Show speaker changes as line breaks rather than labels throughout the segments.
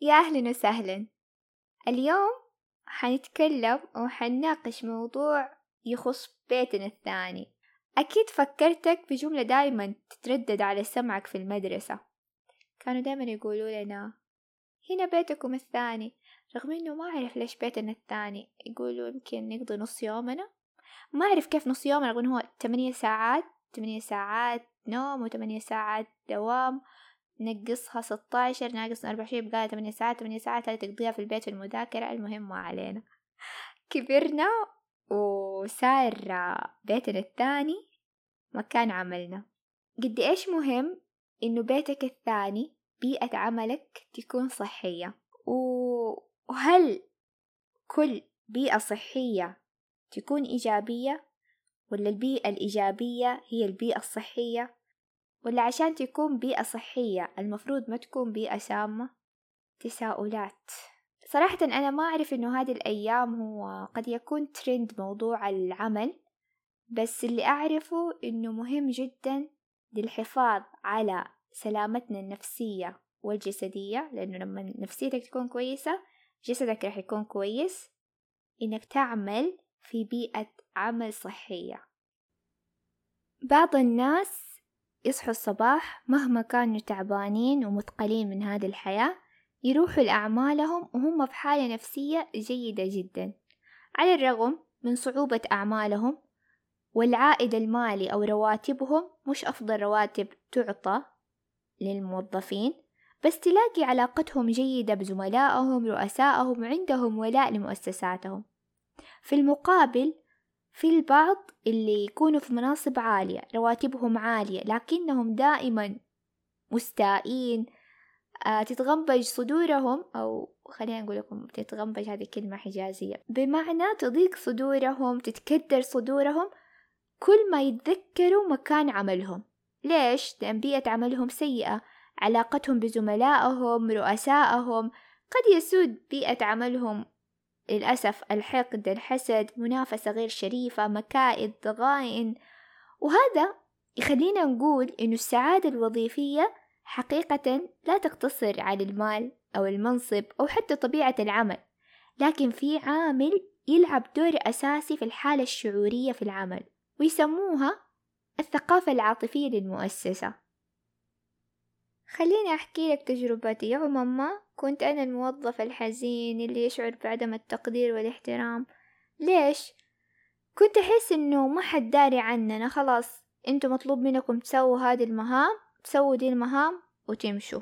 يا أهلا وسهلا. اليوم حنتكلم وحنناقش موضوع يخص بيتنا الثاني. أكيد فكرتك بجملة دايما تتردد على سمعك في المدرسة. كانوا دايما يقولوا لنا هنا بيتكم الثاني. رغم إنه ما أعرف ليش بيتنا الثاني. يقولوا يمكن نقضي نص يومنا. ما أعرف كيف نص يومنا رغم هو تمانية ساعات تمانية ساعات نوم وتمانية ساعات دوام. نقصها ستاشر ناقص أربعة وعشرين بقى تمانية ساعات تمانية ساعات هذه تقضيها في البيت في المذاكرة المهم ما علينا. كبرنا وصار بيتنا الثاني مكان عملنا. قد إيش مهم إنه بيتك الثاني بيئة عملك تكون صحية؟ وهل كل بيئة صحية تكون إيجابية؟ ولا البيئة الإيجابية هي البيئة الصحية؟ ولا عشان تكون بيئة صحية المفروض ما تكون بيئة سامة تساؤلات. صراحة أنا ما أعرف إنه هذه الأيام هو قد يكون ترند موضوع العمل بس اللي أعرفه إنه مهم جدا للحفاظ على سلامتنا النفسية والجسدية لأنه لما نفسيتك تكون كويسة جسدك راح يكون كويس إنك تعمل في بيئة عمل صحية. بعض الناس يصحوا الصباح مهما كانوا تعبانين ومثقلين من هذه الحياة يروحوا لأعمالهم وهم في حالة نفسية جيدة جدا. على الرغم من صعوبة أعمالهم والعائد المالي أو رواتبهم مش أفضل رواتب تعطى للموظفين بس تلاقي علاقتهم جيدة بزملائهم رؤسائهم وعندهم ولاء لمؤسساتهم. في المقابل في البعض اللي يكونوا في مناصب عالية رواتبهم عالية لكنهم دائما مستائين آه تتغنبج صدورهم أو خلينا نقول لكم تتغنبج هذه كلمة حجازية بمعنى تضيق صدورهم تتكدر صدورهم كل ما يتذكروا مكان عملهم ليش؟ لأن بيئة عملهم سيئة علاقتهم بزملائهم رؤسائهم قد يسود بيئة عملهم للأسف الحقد الحسد منافسة غير شريفة مكائد ضغائن. وهذا يخلينا نقول إنه السعادة الوظيفية حقيقة لا تقتصر على المال أو المنصب أو حتى طبيعة العمل لكن في عامل يلعب دور أساسي في الحالة الشعورية في العمل ويسموها الثقافة العاطفية للمؤسسة. خليني أحكي لك تجربتي. يوما ما كنت أنا الموظف الحزين اللي يشعر بعدم التقدير والاحترام. ليش؟ كنت أحس إنه ما حد داري عننا. خلاص أنتوا مطلوب منكم تسووا هذه المهام تسووا دي المهام وتمشوا.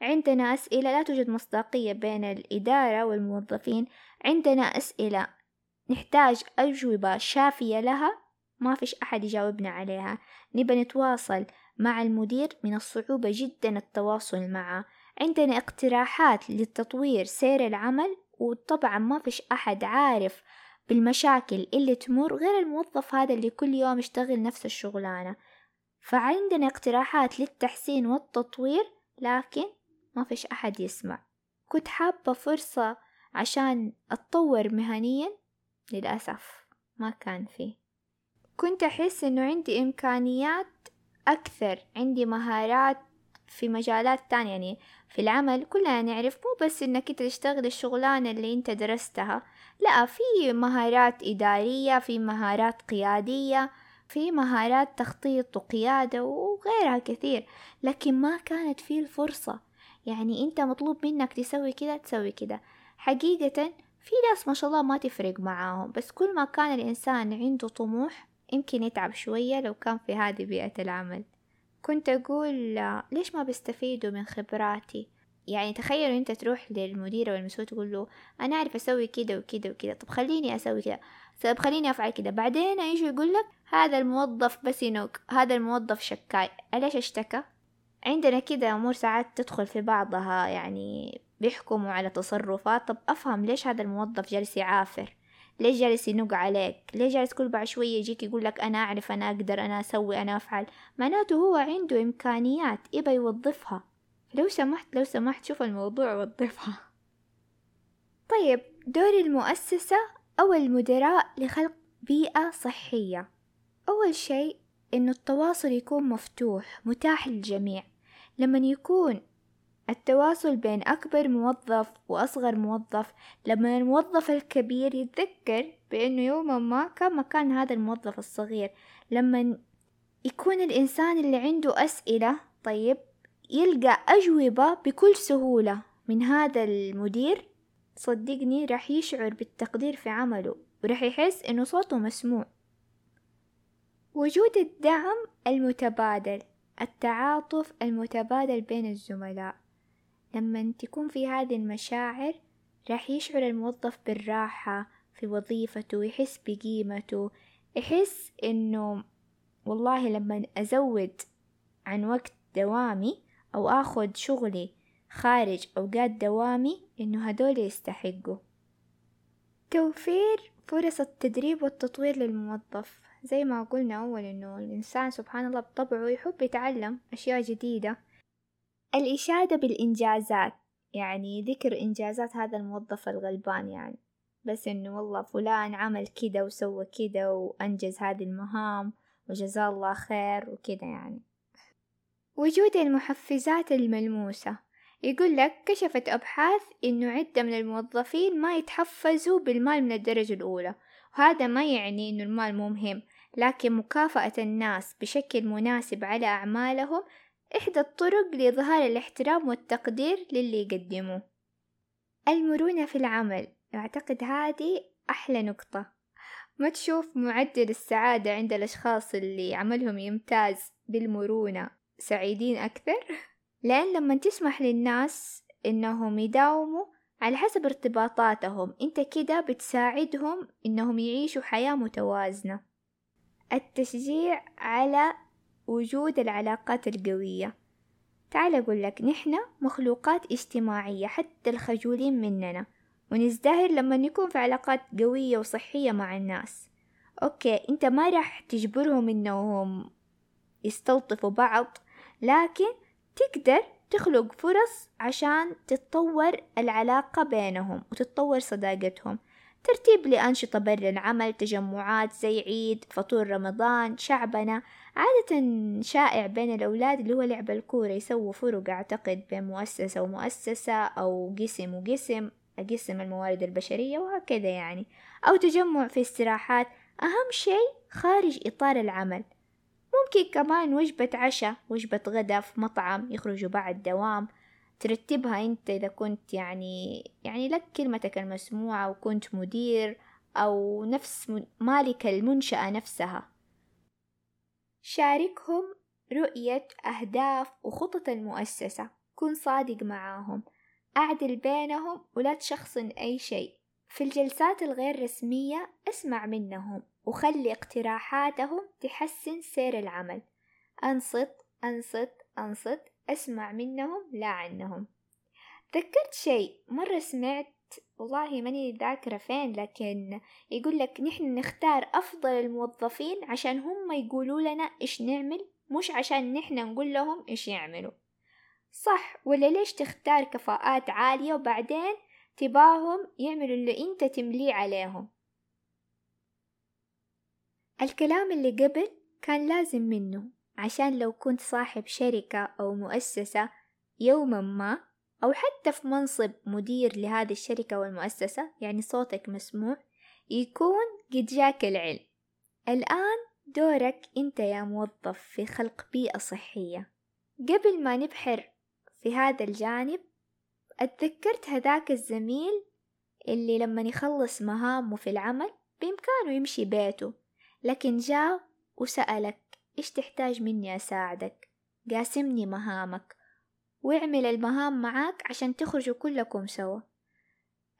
عندنا أسئلة لا توجد مصداقية بين الإدارة والموظفين. عندنا أسئلة نحتاج أجوبة شافية لها ما فيش أحد يجاوبنا عليها. نبى نتواصل. مع المدير من الصعوبة جدا التواصل معه. عندنا اقتراحات لتطوير سير العمل وطبعا ما فيش أحد عارف بالمشاكل اللي تمر غير الموظف هذا اللي كل يوم يشتغل نفس الشغلانة. فعندنا اقتراحات للتحسين والتطوير لكن ما فيش أحد يسمع. كنت حابة فرصة عشان أتطور مهنيا للأسف ما كان فيه. كنت أحس إنه عندي إمكانيات أكثر عندي مهارات في مجالات تانية يعني في العمل كلنا نعرف مو بس إنك أنت تشتغل الشغلانة اللي أنت درستها لا في مهارات إدارية في مهارات قيادية في مهارات تخطيط وقيادة وغيرها كثير لكن ما كانت في الفرصة. يعني أنت مطلوب منك تسوي كده تسوي كده حقيقة في ناس ما شاء الله ما تفرق معاهم بس كل ما كان الإنسان عنده طموح يمكن يتعب شوية لو كان في هذه بيئة العمل. كنت أقول ليش ما بيستفيدوا من خبراتي؟ يعني تخيلوا أنت تروح للمدير أو المسؤول تقول له أنا أعرف أسوي كده وكده وكده طب خليني أسوي كده طب خليني أفعل كده. بعدين يجي يقول لك؟ هذا الموظف بس ينوك هذا الموظف شكاي. ليش اشتكى؟ عندنا كده أمور ساعات تدخل في بعضها يعني بيحكموا على تصرفات. طب أفهم ليش هذا الموظف جالس يعافر؟ ليش جالس ينق عليك؟ ليش جالس كل بعد شوية يجيك يقول لك أنا أعرف أنا أقدر أنا أسوي أنا أفعل؟ معناته هو عنده إمكانيات يبى يوظفها. لو سمحت لو سمحت شوف الموضوع وظفها طيب دور المؤسسة أو المدراء لخلق بيئة صحية. أول شيء إنه التواصل يكون مفتوح متاح للجميع. لما يكون التواصل بين أكبر موظف وأصغر موظف. لما الموظف الكبير يتذكر بأنه يوما ما كان مكان هذا الموظف الصغير لما يكون الإنسان اللي عنده أسئلة طيب يلقى أجوبة بكل سهولة من هذا المدير صدقني راح يشعر بالتقدير في عمله وراح يحس إنه صوته مسموع. وجود الدعم المتبادل التعاطف المتبادل بين الزملاء. لما تكون في هذه المشاعر راح يشعر الموظف بالراحة في وظيفته ويحس بقيمته يحس إنه والله لما أزود عن وقت دوامي أو أخذ شغلي خارج أوقات دوامي إنه هدول يستحقوا. توفير فرص التدريب والتطوير للموظف. زي ما قلنا أول إنه الإنسان سبحان الله بطبعه يحب يتعلم أشياء جديدة. الإشادة بالإنجازات يعني ذكر إنجازات هذا الموظف الغلبان يعني. بس إنه والله فلان عمل كده وسوى كده وأنجز هذه المهام وجزاه الله خير وكده يعني. وجود المحفزات الملموسة يقول لك كشفت أبحاث إنه عدة من الموظفين ما يتحفزوا بالمال من الدرجة الأولى وهذا ما يعني إنه المال مو مهم لكن مكافأة الناس بشكل مناسب على أعمالهم إحدى الطرق لإظهار الاحترام والتقدير للي يقدموه المرونة في العمل. أعتقد هذه أحلى نقطة. ما تشوف معدل السعادة عند الأشخاص اللي عملهم يمتاز بالمرونة سعيدين أكثر؟ لأن لما تسمح للناس إنهم يداوموا على حسب ارتباطاتهم أنت كده بتساعدهم إنهم يعيشوا حياة متوازنة. التشجيع على وجود العلاقات القوية. تعال أقول لك نحن مخلوقات اجتماعية حتى الخجولين مننا. ونزدهر لما نكون في علاقات قوية وصحية مع الناس. أوكي أنت ما راح تجبرهم إنهم يستلطفوا بعض لكن تقدر تخلق فرص عشان تتطور العلاقة بينهم وتتطور صداقتهم. ترتيب لأنشطة برا العمل تجمعات زي عيد فطور رمضان شعبنا. عادة شائع بين الأولاد اللي هو لعب الكورة يسووا فرق أعتقد بين مؤسسة ومؤسسة أو قسم وقسم قسم الموارد البشرية وهكذا يعني. أو تجمع في استراحات أهم شيء خارج إطار العمل. ممكن كمان وجبة عشاء وجبة غدا في مطعم يخرجوا بعد دوام. ترتبها أنت إذا كنت يعني يعني لك كلمتك المسموعة وكنت مدير أو نفس مالك المنشأة نفسها. شاركهم رؤية أهداف وخطط المؤسسة. كن صادق معاهم. أعدل بينهم ولا تشخصن أي شيء. في الجلسات الغير رسمية اسمع منهم وخلي اقتراحاتهم تحسن سير العمل. أنصت أنصت أنصت أسمع منهم لا عنهم. ذكرت شيء مرة سمعت والله ماني ذاكرة فين لكن يقول لك نحن نختار أفضل الموظفين عشان هم يقولوا لنا إيش نعمل مش عشان نحن نقول لهم إيش يعملوا. صح ولا ليش تختار كفاءات عالية وبعدين تباهم يعملوا اللي أنت تمليه عليهم؟ الكلام اللي قبل كان لازم منه عشان لو كنت صاحب شركة أو مؤسسة يوما ما أو حتى في منصب مدير لهذه الشركة والمؤسسة يعني صوتك مسموع يكون قد جاك العلم. الآن دورك أنت يا موظف في خلق بيئة صحية. قبل ما نبحر في هذا الجانب أتذكرت هذاك الزميل اللي لما يخلص مهامه في العمل بإمكانه يمشي بيته لكن جاء وسألك إيش تحتاج مني أساعدك؟ قاسمني مهامك. واعمل المهام معاك عشان تخرجوا كلكم سوا.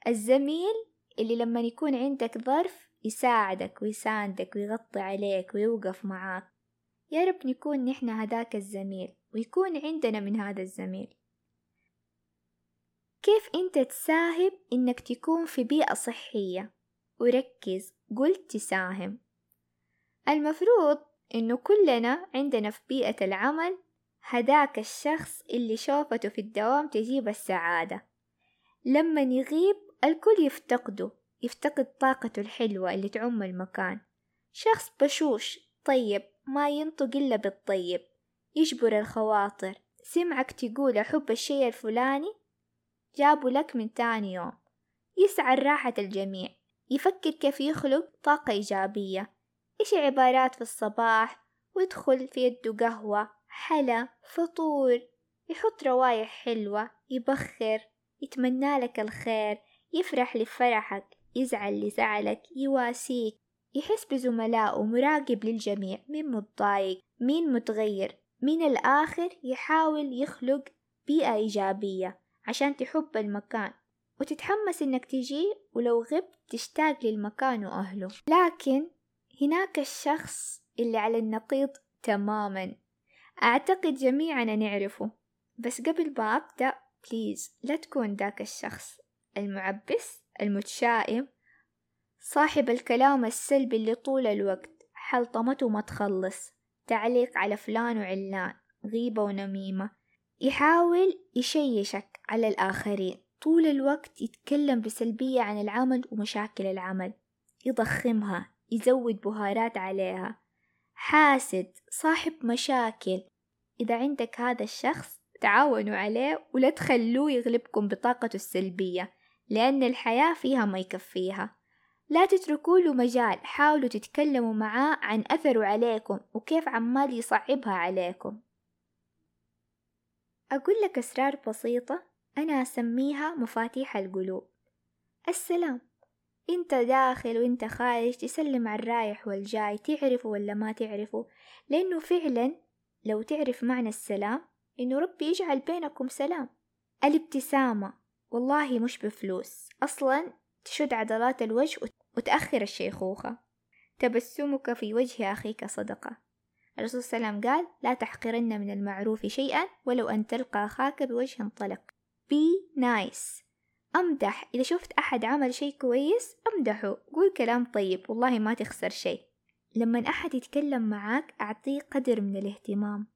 الزميل اللي لما يكون عندك ظرف يساعدك ويساندك ويغطي عليك ويوقف معاك. يا رب نكون نحن هذاك الزميل ويكون عندنا من هذا الزميل. كيف أنت تساهم إنك تكون في بيئة صحية؟ وركز قلت تساهم. المفروض إنه كلنا عندنا في بيئة العمل هداك الشخص اللي شوفته في الدوام تجيب السعادة. لما يغيب الكل يفتقده يفتقد طاقته الحلوة اللي تعم المكان. شخص بشوش طيب ما ينطق إلا بالطيب. يجبر الخواطر. سمعك تقول أحب الشيء الفلاني؟ جابوا لك من تاني يوم. يسعى راحة الجميع. يفكر كيف يخلق طاقة إيجابية. إيش عبارات في الصباح؟ ويدخل في يده قهوة. حلا فطور يحط روايح حلوة يبخر يتمنى لك الخير يفرح لفرحك يزعل لزعلك يواسيك يحس بزملائه مراقب للجميع مين متضايق مين متغير من الآخر يحاول يخلق بيئة إيجابية عشان تحب المكان وتتحمس إنك تجي ولو غبت تشتاق للمكان وأهله. لكن هناك الشخص اللي على النقيض تماما. أعتقد جميعنا نعرفه بس قبل ما أبدأ بليز لا تكون ذاك الشخص المعبس المتشائم صاحب الكلام السلبي اللي طول الوقت. حلطمته ما تخلص. تعليق على فلان وعلان. غيبة ونميمة. يحاول يشيشك على الآخرين. طول الوقت يتكلم بسلبية عن العمل ومشاكل العمل. يضخمها. يزود بهارات عليها. حاسد صاحب مشاكل. إذا عندك هذا الشخص تعاونوا عليه ولا تخلوه يغلبكم بطاقته السلبية لأن الحياة فيها ما يكفيها. لا تتركوا له مجال حاولوا تتكلموا معاه عن أثره عليكم وكيف عمال يصعبها عليكم. أقول لك أسرار بسيطة أنا أسميها مفاتيح القلوب. السلام. انت داخل وانت خارج تسلم على الرايح والجاي تعرفه ولا ما تعرفه؟ لأنه فعلا لو تعرف معنى السلام إنه ربي يجعل بينكم سلام. الابتسامة والله مش بفلوس. أصلا تشد عضلات الوجه وتأخر الشيخوخة. تبسمك في وجه أخيك صدقة. الرسول صلى الله عليه وسلم قال لا تحقرن من المعروف شيئا ولو أن تلقى أخاك بوجه طلق. Be nice. أمدح إذا شفت أحد عمل شي كويس أمدحه قول كلام طيب والله ما تخسر شي لما أحد يتكلم معاك أعطيه قدر من الاهتمام.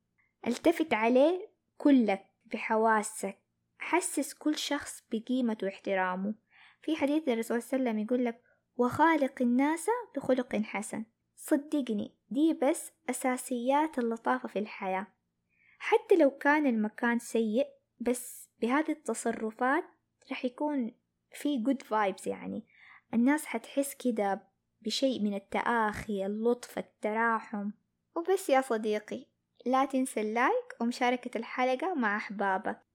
التفت عليه كلك بحواسك. حسس كل شخص بقيمته واحترامه. في حديث الرسول صلى الله عليه وسلم يقول لك وخالق الناس بخلق حسن. صدقني دي بس أساسيات اللطافة في الحياة. حتى لو كان المكان سيء بس بهذه التصرفات رح يكون في good vibes يعني. الناس حتحس كده بشيء من التآخي اللطف التراحم. وبس يا صديقي لا تنسى اللايك ومشاركة الحلقة مع أحبابك.